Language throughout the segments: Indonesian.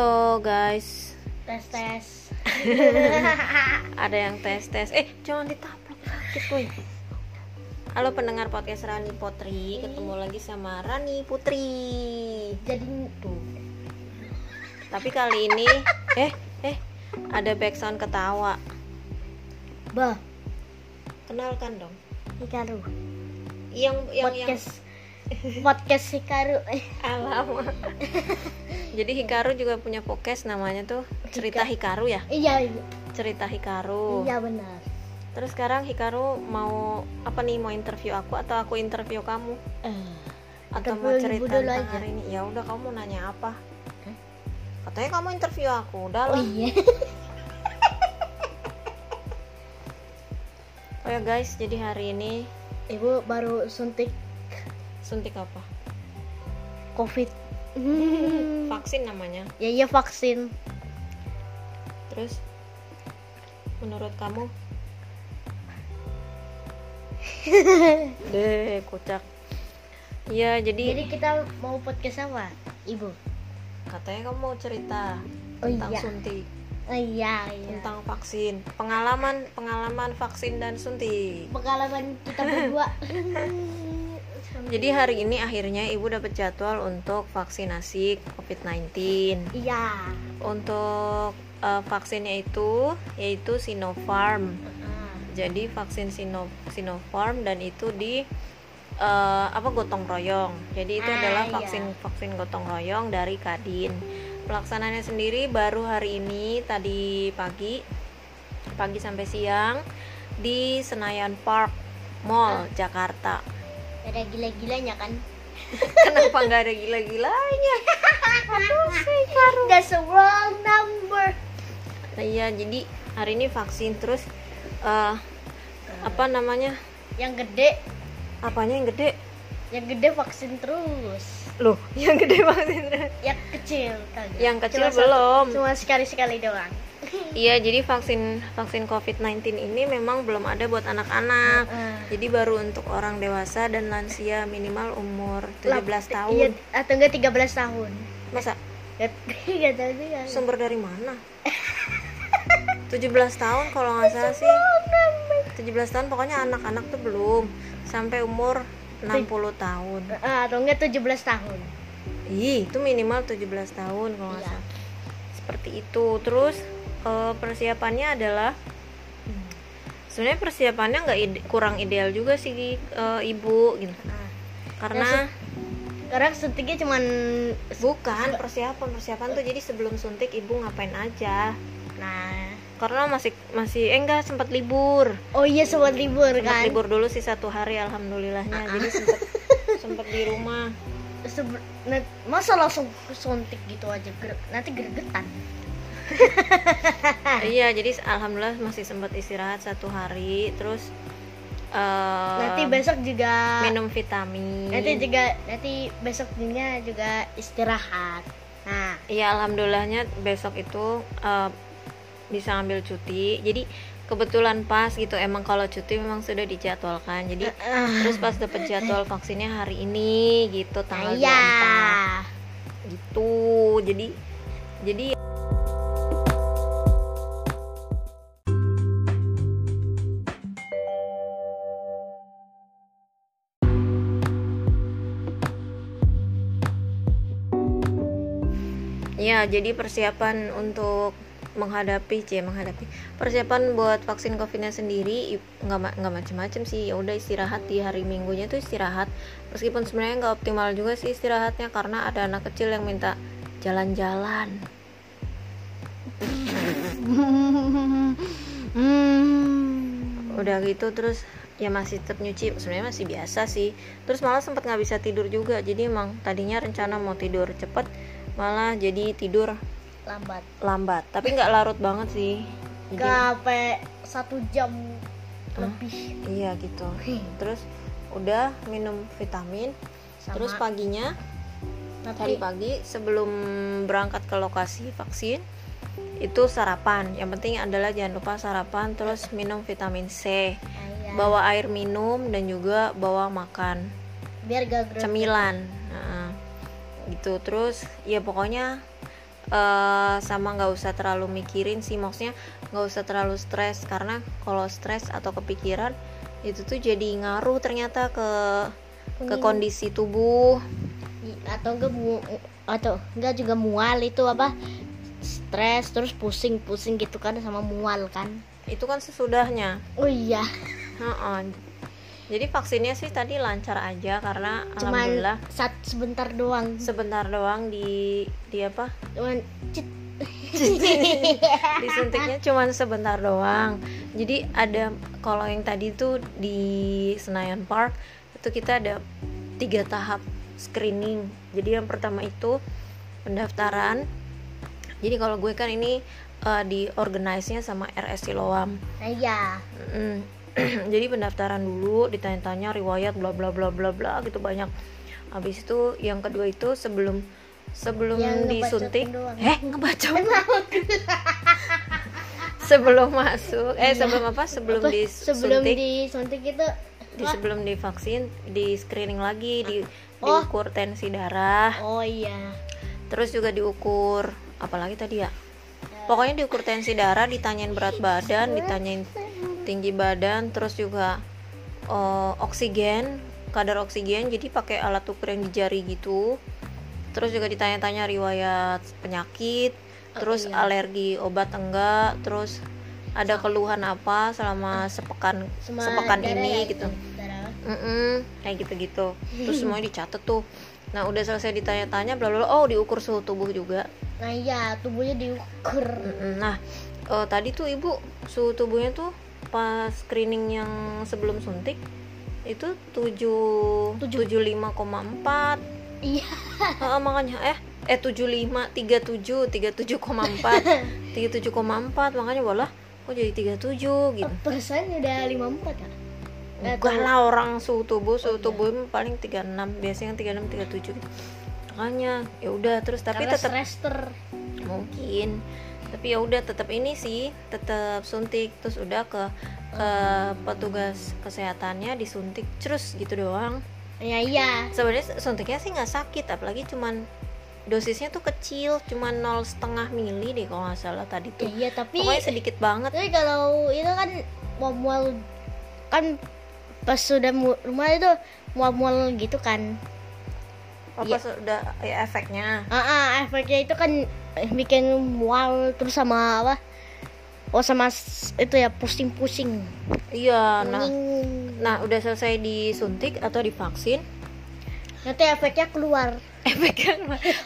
Halo guys, tes tes ada yang tes tes. Eh jangan ditaplok sakit woi. Halo pendengar podcast Rani Potri, ketemu lagi sama Rani Putri. jadi tuh Tapi kali ini, eh eh ada background ketawa. bah Kenalkan dong. Hikaru Yang yang podcast podcast Hikaru alamak. Jadi Hikaru juga punya podcast namanya tuh Cerita Hikaru ya. iya iya Cerita Hikaru. iya benar Terus sekarang Hikaru mau apa nih mau interview aku atau aku interview kamu? eh atau mau cerita dulu tentang aja. hari ini ya udah kamu mau nanya apa Hah? katanya kamu interview aku udah oh lah iya oh ya guys jadi hari ini ibu baru suntik suntik apa? Covid. Vaksin namanya. Ya iya vaksin. Terus? Menurut kamu? Deh kocak. Iya jadi, jadi kita mau podcast apa ibu? Katanya kamu mau cerita Oh tentang iya. suntik. Oh iya iya. Tentang vaksin. Pengalaman pengalaman vaksin dan suntik. Pengalaman kita berdua Jadi hari ini akhirnya ibu dapat jadwal untuk vaksinasi COVID-19. iya Untuk eh, vaksinnya itu yaitu Sinopharm. Jadi vaksin Sino Sinopharm dan itu di eh, apa gotong royong. Jadi itu Ah, adalah iya. vaksin vaksin gotong royong dari Kadin. Pelaksanaannya sendiri baru hari ini tadi pagi pagi sampai siang di Senayan Park Mall Jakarta. Ada gila-gilanya kan Kenapa nggak ada gila-gilanya? that's a wrong number iya, jadi hari ini vaksin terus eh, apa namanya? yang gede Apanya yang gede? yang gede vaksin terus Loh, yang gede vaksin. yang kecil kagak Yang kecil Cuma satu- belum. cuma sekali sekali doang Iya, jadi vaksin vaksin COVID-19 ini memang belum ada buat anak-anak. Heeh. Jadi baru untuk orang dewasa dan lansia minimal umur 17 tahun. iya atau enggak 13 tahun Masa Gak, gak tahu juga sumber dari mana? 17 tahun kalau nggak salah sih. 17 tahun pokoknya anak-anak tuh belum sampai umur 60 tahun. Ah, atau enggak 17 tahun Ih, itu minimal 17 tahun kalau nggak Iya. salah. Seperti itu. Terus eh, persiapannya adalah sebenarnya persiapannya nggak ide- kurang ideal juga sih eh, ibu gitu. nah, Karena sekarang suntiknya cuman bukan persiapan persiapan tuh jadi sebelum suntik ibu ngapain aja. nah Karena masih masih eh enggak sempat libur. oh iya sobat libur Sempat kan libur dulu sih satu hari alhamdulillahnya. Jadi sempat sempat di rumah. Sebe- na- masa langsung suntik gitu aja Ger- nanti gregetan iya jadi alhamdulillah masih sempat istirahat satu hari terus eh, nanti besok juga minum vitamin. Nanti juga nanti besoknya juga istirahat. Nah. Iya alhamdulillahnya besok itu eh, bisa ambil cuti. Jadi kebetulan pas gitu emang kalau cuti memang sudah dijadwalkan. Jadi Ah. terus pas dapet jadwal vaksinnya hari ini gitu tanggal iya. 24 gitu. Jadi jadi Ya, jadi persiapan untuk menghadapi c menghadapi. Persiapan buat vaksin covidnya sendiri nggak nggak macem-macem sih. Ya udah istirahat di hari minggunya tuh istirahat. Meskipun sebenarnya nggak optimal juga sih istirahatnya karena ada anak kecil yang minta jalan-jalan. Hmm. udah gitu terus ya masih tetap nyuci. Sebenarnya masih biasa sih. Terus malah sempat nggak bisa tidur juga. Jadi emang tadinya rencana mau tidur cepet malah jadi tidur lambat. lambat. Tapi nggak larut banget sih. Gak jadi sampai satu jam lebih. Iya gitu. Terus udah minum vitamin. Sama terus paginya nanti tadi pagi sebelum berangkat ke lokasi vaksin itu sarapan. Yang penting adalah jangan lupa sarapan terus minum vitamin C. Ah, iya. bawa air minum dan juga bawa makan. Biar gak cemilan. Heeh. Gitu. Terus ya pokoknya eh, sama nggak usah terlalu mikirin sih. Maksudnya nggak usah terlalu stres. Karena kalau stres atau kepikiran itu tuh jadi ngaruh ternyata ke ke Kuning. kondisi tubuh. Atau enggak mu- atau enggak juga mual itu apa stres terus pusing-pusing gitu kan sama mual kan. Itu kan sesudahnya. Oh iya. Heeh. Jadi vaksinnya sih tadi lancar aja karena cuman alhamdulillah saat sebentar doang. sebentar doang di di apa? Cuman cit. Disuntiknya cuman sebentar doang. Jadi ada kalau yang tadi tuh di Senayan Park itu kita ada tiga tahap screening. Jadi yang pertama itu pendaftaran. Jadi kalau gue kan ini uh, di organize-nya sama RS Siloam. Iya. Mm. jadi pendaftaran dulu ditanya-tanya riwayat bla bla bla bla bla gitu banyak. Habis itu yang kedua itu sebelum sebelum Yang disuntik eh ngebacot sebelum masuk eh sebelum apa? Sebelum Apa, sebelum disuntik disuntik itu di sebelum divaksin di screening lagi di Oh. diukur tensi darah. Oh iya. Terus juga diukur apalagi tadi ya? Pokoknya diukur tensi darah ditanyain berat badan ditanyain tinggi badan terus juga eh, oksigen kadar oksigen jadi pakai alat ukur yang di jari gitu. Terus juga ditanya-tanya riwayat penyakit terus iya. alergi obat enggak terus ada keluhan apa selama sepekan Sama sepekan ini ya, gitu. itu, darah. Mm-mm, kayak gitu-gitu. Terus semuanya dicatat tuh. Nah udah selesai ditanya-tanya bla bla bla, oh diukur suhu tubuh juga. Nah iya tubuhnya diukur. Mm-mm, nah eh, tadi tuh ibu suhu tubuhnya tuh pas screening yang sebelum suntik itu tujuh tujuh. lima koma empat. Iya. Makanya eh eh tujuh lima tiga tujuh tiga tujuh koma empat. tiga tujuh koma empat makanya walah kok jadi tiga tujuh gitu. Persen udah 54 ya enggak lah orang suhu tubuh suhu iya. tubuh paling 36 biasanya 36 37 gitu. Makanya ya udah terus tapi Karena tetap mungkin tapi ya udah tetap ini sih tetap suntik. Terus udah ke ke petugas kesehatannya disuntik terus gitu doang. Ya iya. Sebenarnya suntiknya sih nggak sakit apalagi cuman dosisnya tuh kecil cuman nol setengah mili deh kalau nggak salah tadi tuh. Iya tapi pokoknya sedikit banget. tapi kalau itu kan mual-mual kan pas sudah rumah itu mual-mual gitu kan. Apa Iya. sudah ya efeknya. Ah ah, efeknya itu kan bikin mual terus sama apa? Oh sama itu ya pusing-pusing. Iya nah. Nah, udah selesai disuntik atau divaksin, nanti efeknya keluar. Efeknya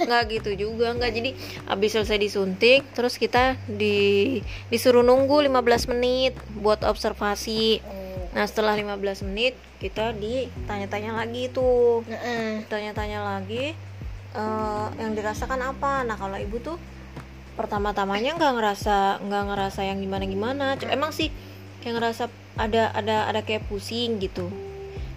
nggak gitu juga, nggak. Jadi habis selesai disuntik, terus kita di disuruh nunggu 15 menit buat observasi. Nah, setelah 15 menit kita ditanya-tanya lagi tuh, tanya-tanya lagi eh, yang dirasakan apa. Nah, kalau ibu tuh pertama-tamanya nggak ngerasa nggak ngerasa yang gimana-gimana. Cuma Emang sih kayak ngerasa ada ada ada kayak pusing gitu,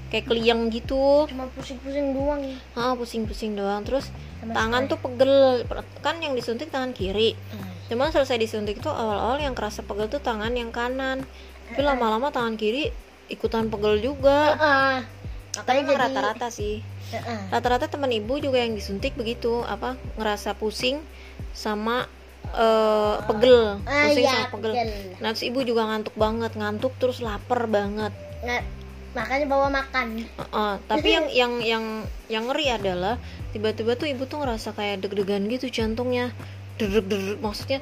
kayak keliang gitu. cuma pusing-pusing doang ah pusing-pusing doang. Terus Sama tangan tuh pegel. Kan yang disuntik tangan kiri. Hmm. cuman selesai disuntik tuh awal-awal yang kerasa pegel tuh tangan yang kanan. Tapi lama-lama tangan kiri ikutan pegel juga. Ah, tapi makanya emang jadi rata-rata sih. Ah, rata-rata teman ibu juga yang disuntik begitu apa ngerasa pusing sama eh, pegel. Ah, pusing iya, sama pegel. pegel. nah terus ibu juga ngantuk banget ngantuk terus lapar banget. Nggak makanya bawa makan. Heeh, tapi yang yang yang yang ngeri adalah tiba-tiba tuh ibu tuh ngerasa kayak deg-degan gitu jantungnya. Deg-deg maksudnya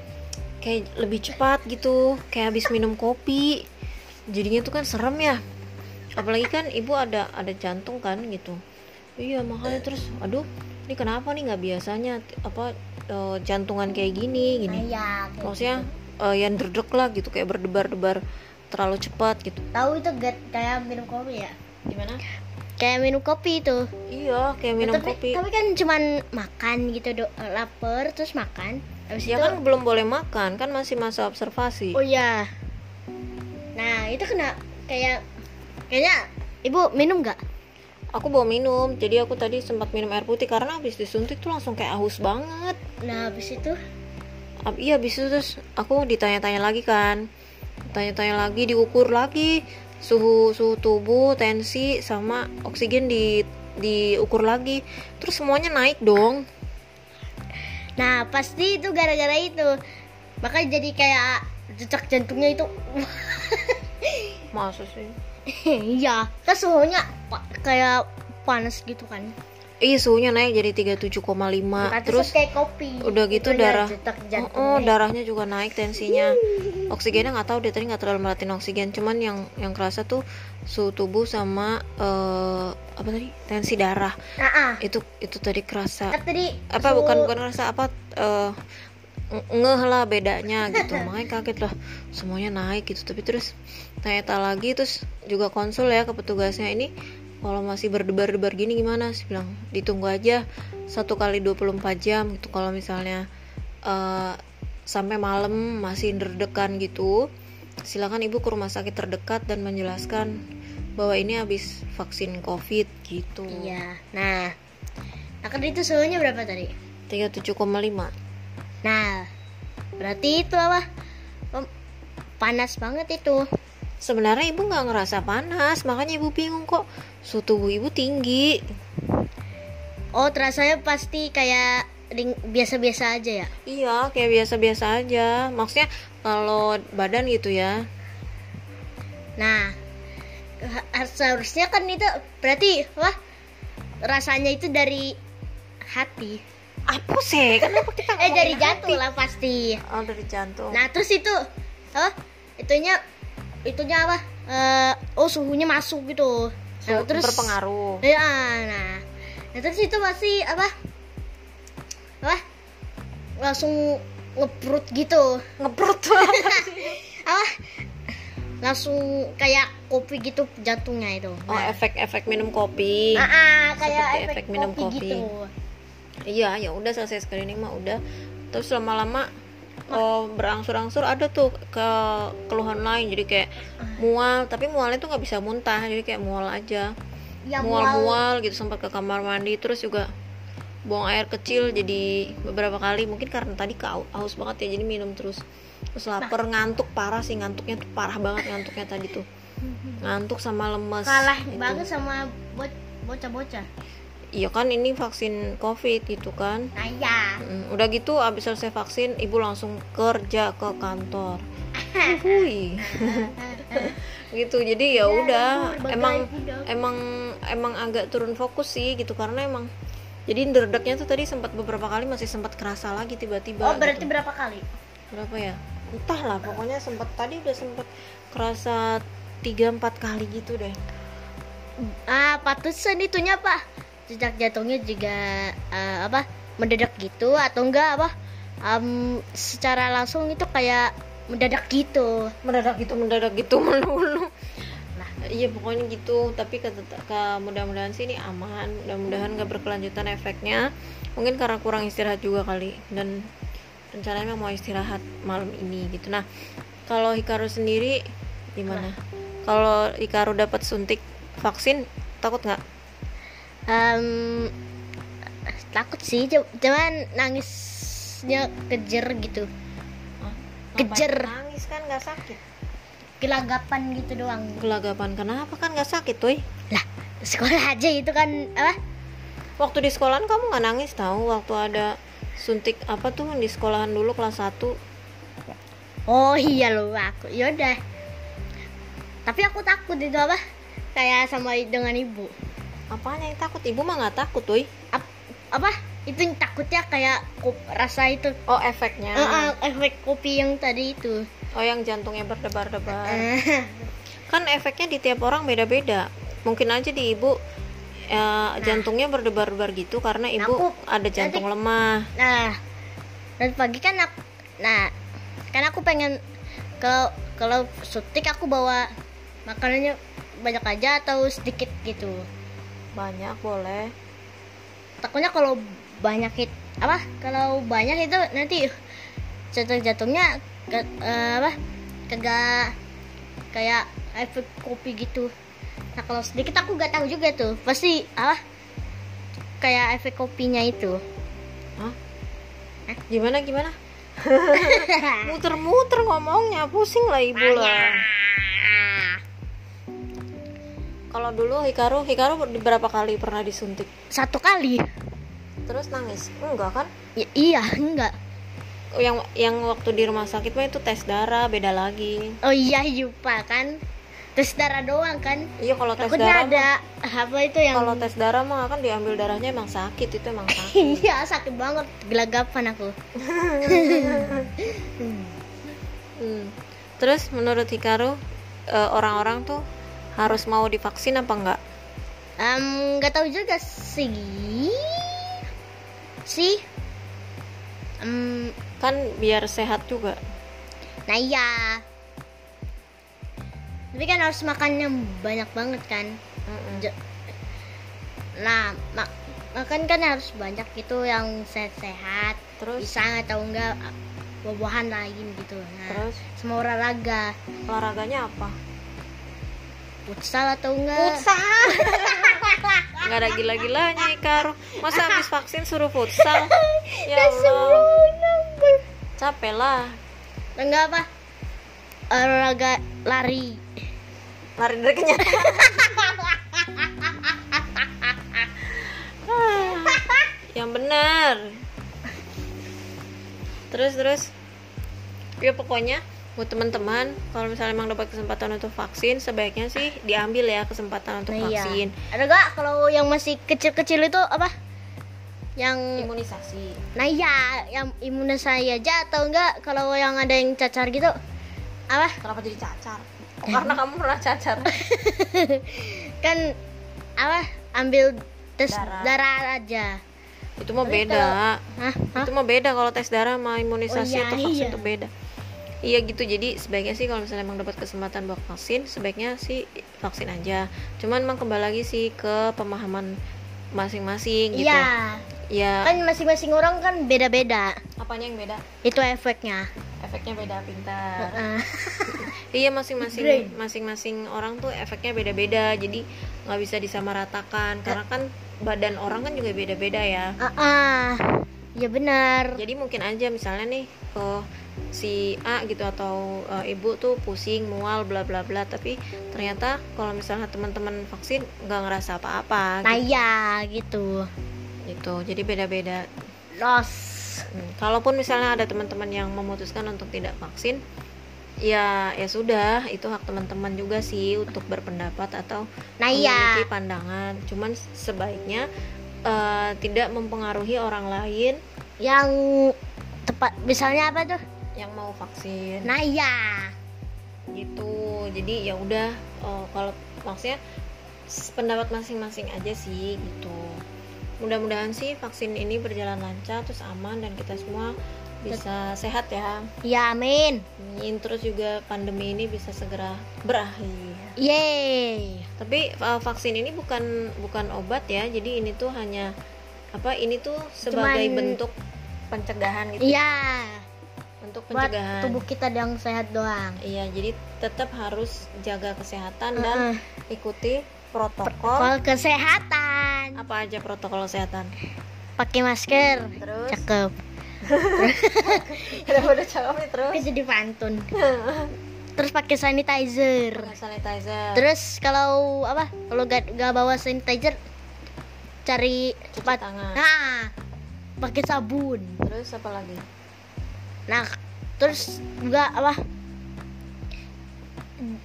kayak lebih cepat gitu kayak habis minum kopi. Jadinya tuh kan serem ya apalagi kan ibu ada ada jantung kan gitu. Iya makanya terus aduh ini kenapa nih nggak biasanya apa eh, jantungan kayak gini gini. Ayah kayak maksudnya eh, yang derdek lah gitu kayak berdebar-debar terlalu cepat gitu. Tahu itu get kayak minum kopi ya? Gimana? Kayak minum kopi itu. Iya kayak minum tapi, kopi. tapi kan cuman makan gitu do lapar terus makan. Habis Ya itu kan belum boleh makan, kan masih masa observasi. oh iya. Nah itu kena kayak kayaknya ibu minum nggak Aku bawa minum, jadi aku tadi sempat minum air putih karena habis disuntik tuh langsung kayak haus banget. nah habis itu Ab- Iya, habis itu terus aku ditanya-tanya lagi kan. Tanya-tanya lagi, diukur lagi suhu suhu tubuh, tensi sama oksigen di diukur lagi. Terus semuanya naik dong. nah pasti itu gara-gara itu makanya jadi kayak detak jantungnya itu masa sih iya. Kan suhunya kayak panas gitu kan. Iya suhunya naik jadi 37,5 Pantesan Terus kayak kopi. udah gitu Itunya darah oh, oh, darahnya juga naik tensinya. Oksigennya nggak tahu deh tadi nggak terlalu merhatiin oksigen. Cuman yang yang kerasa tuh suhu tubuh sama eh, apa tadi? Tensi darah. Ah. itu itu tadi kerasa. Kan tadi apa suhu- bukan bukan kerasa apa eh, nge- ngeh lah bedanya gitu. Makanya kaget lah. Semuanya naik gitu. Tapi terus tanya lagi terus juga konsul ya ke petugasnya ini kalau masih berdebar-debar gini gimana? Sih bilang ditunggu aja satu kali 24 jam gitu kalau misalnya eh, sampai malam masih derdekan gitu silakan ibu ke rumah sakit terdekat dan menjelaskan bahwa ini habis vaksin covid gitu. Iya. Nah nah kan itu suhunya berapa tadi? 37,5 nah berarti itu apa? Panas banget itu Sebenarnya ibu nggak ngerasa panas, makanya ibu bingung kok suhu tubuh ibu tinggi. oh terasanya pasti kayak biasa-biasa aja ya Iya, kayak biasa-biasa aja. Maksudnya kalau badan gitu ya. Nah, ha- seharusnya kan itu berarti wah rasanya itu dari hati. Apa sih? Kenapa kita Eh dari jantung hati? lah pasti. Oh, dari jantung. Nah, terus itu apa? Itunya itunya apa? Eh, oh suhunya masuk gitu. Nah, terus berpengaruh. Ya, nah. Nah, terus itu masih apa? Apa? Langsung ngeprut gitu. Ngeprut tuh apa? Langsung kayak kopi gitu jantungnya itu. Oh, efek-efek minum kopi. Ah, ah, kayak Seperti efek, efek minum kopi, kopi. gitu. Iya, ya udah selesai screening mah udah. Terus lama-lama oh, berangsur-angsur ada tuh ke keluhan lain. Jadi kayak mual tapi mualnya tuh nggak bisa muntah. Jadi kayak mual aja. Ya, mual. mual-mual gitu sempat ke kamar mandi. Terus juga buang air kecil jadi beberapa kali. Mungkin karena tadi kau haus banget ya jadi minum terus. Terus lapar ngantuk parah sih. Ngantuknya tuh parah banget ngantuknya tadi tuh. Ngantuk sama lemes. Kalah Itu. banget sama bo- bocah-bocah. Iya kan ini vaksin covid gitu kan Nah, ya. Mm, udah gitu abis selesai vaksin ibu langsung kerja ke kantor Hui. gitu jadi ya udah berbagai emang emang emang agak turun fokus sih gitu karena emang jadi derdeknya tuh tadi sempat beberapa kali masih sempat kerasa lagi tiba-tiba Oh, berarti gitu. berapa kali? berapa ya entahlah pokoknya sempat tadi udah sempat kerasa tiga empat kali gitu deh Ah, patusan itunya apa? Jejak jantungnya juga eh, apa? Mendadak gitu atau enggak apa? Em, secara langsung itu kayak mendadak gitu. mendadak gitu mendadak gitu melulu. Nah iya pokoknya gitu. Tapi ke, ke mudah-mudahan sih ini aman. Mudah-mudahan gak berkelanjutan efeknya. Mungkin karena kurang istirahat juga kali. Dan rencananya mau istirahat malam ini gitu. Nah kalau Hikaru sendiri gimana? Kalau Hikaru dapat suntik vaksin takut nggak Em, takut sih, cu- cuman nangisnya kejer gitu. Kejer. Nangis kan nggak sakit Gelagapan gitu doang. gelagapan kenapa kan nggak sakit tuh Lah, sekolah aja itu kan apa? waktu di sekolahan kamu nggak nangis tahu waktu ada suntik apa tuh di sekolahan dulu kelas 1 Oh iya loh aku. Yaudah. Tapi aku takut itu apa? Kayak sama dengan ibu. Apanya yang takut ibu mah nggak takut tuh Ap- apa? Itu yang takutnya kayak kop, rasa itu. oh efeknya Eh, eh, efek kopi yang tadi itu. oh yang jantungnya berdebar-debar kan efeknya di tiap orang beda-beda mungkin aja di ibu ya, jantungnya berdebar-debar gitu karena ibu Aku- ada jantung lemah nah, dan pagi kan aku, nah, kan aku pengen kalau kalau suntik aku bawa makanannya banyak aja atau sedikit gitu. Banyak boleh. Takutnya kalau banyak it, apa? Kalau banyak itu nanti jatuh jatuhnya ke, eh, apa? Kagak kayak efek kopi gitu. Nah kalau sedikit aku gak tahu juga tuh. Pasti apa? Kayak efek kopinya itu. Hah? gimana gimana? Muter-muter ngomongnya pusing lah ibu lah kalau dulu Hikaru Hikaru berapa kali pernah disuntik satu kali terus nangis enggak kan Ya, iya, enggak. yang yang waktu di rumah sakit mah itu tes darah beda lagi Oh iya, lupa kan. Tes darah doang kan. iya kalau tes darah ada apa itu yang kalau tes darah mah kan diambil darahnya emang sakit itu emang sakit Iya, sakit banget. Gelagapan aku. Hmm. terus menurut Hikaru eh, orang-orang tuh harus mau divaksin apa enggak Em, nggak tahu juga sih. Sih. Em, kan biar sehat juga nah iya. Tapi kan harus makannya banyak banget kan. Mm-mm. Ja- Nah, mak- makan kan harus banyak gitu yang sehat-sehat. Terus? Pisang atau enggak buah-buahan lain gitu. Nah, Terus? semua olahraga. olahraganya apa Futsal atau enggak? futsal. Nggak ada gila-gilanya Hikaru masa habis vaksin suruh futsal? Ya Allah. capek lah. Enggak apa? Olahraga lari. lari dari kenyataan yang benar. Terus terus. Ya pokoknya buat teman-teman kalau misalnya emang dapat kesempatan untuk vaksin sebaiknya sih diambil ya kesempatan untuk Nah, iya. vaksin Ada gak kalau yang masih kecil-kecil itu apa? Yang imunisasi nah iya, yang imunisasi aja atau enggak kalau yang ada yang cacar gitu? Apa? kenapa jadi cacar oh, karena kamu pernah cacar Kan apa? Ambil tes Darah. darah, aja. itu mah Tapi beda Hah? Hah? itu mah beda kalau tes darah sama imunisasi Oh, iya, atau vaksin iya. itu beda iya gitu jadi sebaiknya sih kalau misalnya emang dapat kesempatan buat vaksin sebaiknya sih vaksin aja. Cuman emang kembali lagi sih ke pemahaman masing-masing gitu. Iya. ya Kan masing-masing orang kan beda-beda. apanya yang beda? Itu efeknya. efeknya beda pintar. Iya masing-masing masing-masing orang tuh efeknya beda-beda jadi nggak bisa disamaratakan. Karena kan badan orang kan juga beda-beda ya. Ah, ya benar. jadi mungkin aja misalnya nih ke si A gitu atau e, ibu tuh pusing mual bla bla bla tapi ternyata kalau misalnya teman-teman vaksin nggak ngerasa apa-apa Nah gitu, iya gitu. gitu. jadi beda-beda Los. Hmm, kalaupun misalnya ada teman-teman yang memutuskan untuk tidak vaksin ya ya sudah itu hak teman-teman juga sih untuk berpendapat atau Nah iya. memiliki pandangan cuman sebaiknya eh, tidak mempengaruhi orang lain Yang tepat misalnya apa tuh? Yang mau vaksin Nah iya. gitu jadi ya udah eh, kalau maksudnya pendapat masing-masing aja sih gitu mudah-mudahan sih vaksin ini berjalan lancar terus aman dan kita semua bisa sehat ya Ya amin. Amin. terus juga pandemi ini bisa segera berakhir Yeay. tapi eh, vaksin ini bukan bukan obat ya jadi ini tuh hanya apa ini tuh sebagai Cuman- bentuk pencegahan gitu Iya. Untuk Buat pencegahan tubuh kita yang sehat doang. Iya, jadi tetap harus jaga kesehatan dan Heeh. ikuti protokol. Protokol kesehatan. Apa aja protokol kesehatan? Pakai masker. Terus? Cakep. Kenapa udah cakep nih terus? Oke jadi pantun. Terus pakai sanitizer. Pakai sanitizer. Terus kalau apa? Kalau gak, gak bawa sanitizer cari Cuci tempat. tangan. Nah, pakai sabun. Terus apa lagi? Nah, terus juga apa?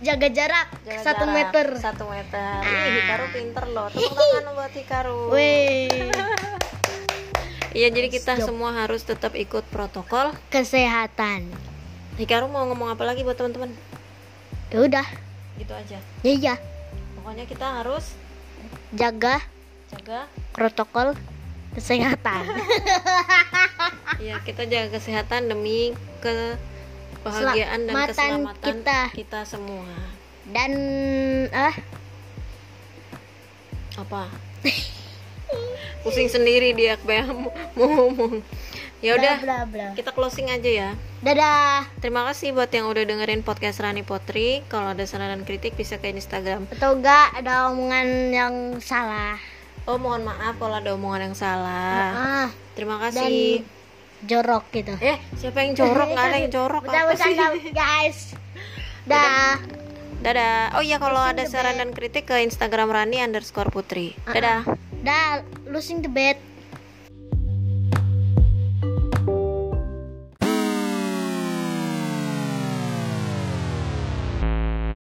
Jaga jarak Jaga satu jarak. meter. Satu meter. Ah. Ih, Hikaru pinter loh. Tepuk tangan buat Hikaru. Iya, jadi kita Siap. semua harus tetap ikut protokol. kesehatan. Hikaru mau ngomong apa lagi buat teman-teman? Ya udah, Gitu aja. ya iya. Pokoknya kita harus Jaga jaga protokol kesehatan. Iya, kita jaga kesehatan demi kebahagiaan dan Selamatan keselamatan kita. kita semua. Dan ah, Apa? Pusing sendiri dia mau ngomong. Ya udah, kita closing aja ya. Dadah. Terima kasih buat yang udah dengerin podcast Rani Potri. Kalau ada saran dan kritik bisa ke Instagram. Atau enggak ada omongan yang salah. Oh, mohon maaf kalau ada omongan yang salah. Ah, Terima dan kasih. jorok gitu. Eh, siapa yang jorok? Nggak ada yang jorok. Apa sih? Bercanda guys. Dah. Dadah. Oh iya, kalau ada saran dan kritik ke Instagram Rani underscore Putri. Dadah. Dah, losing the bet.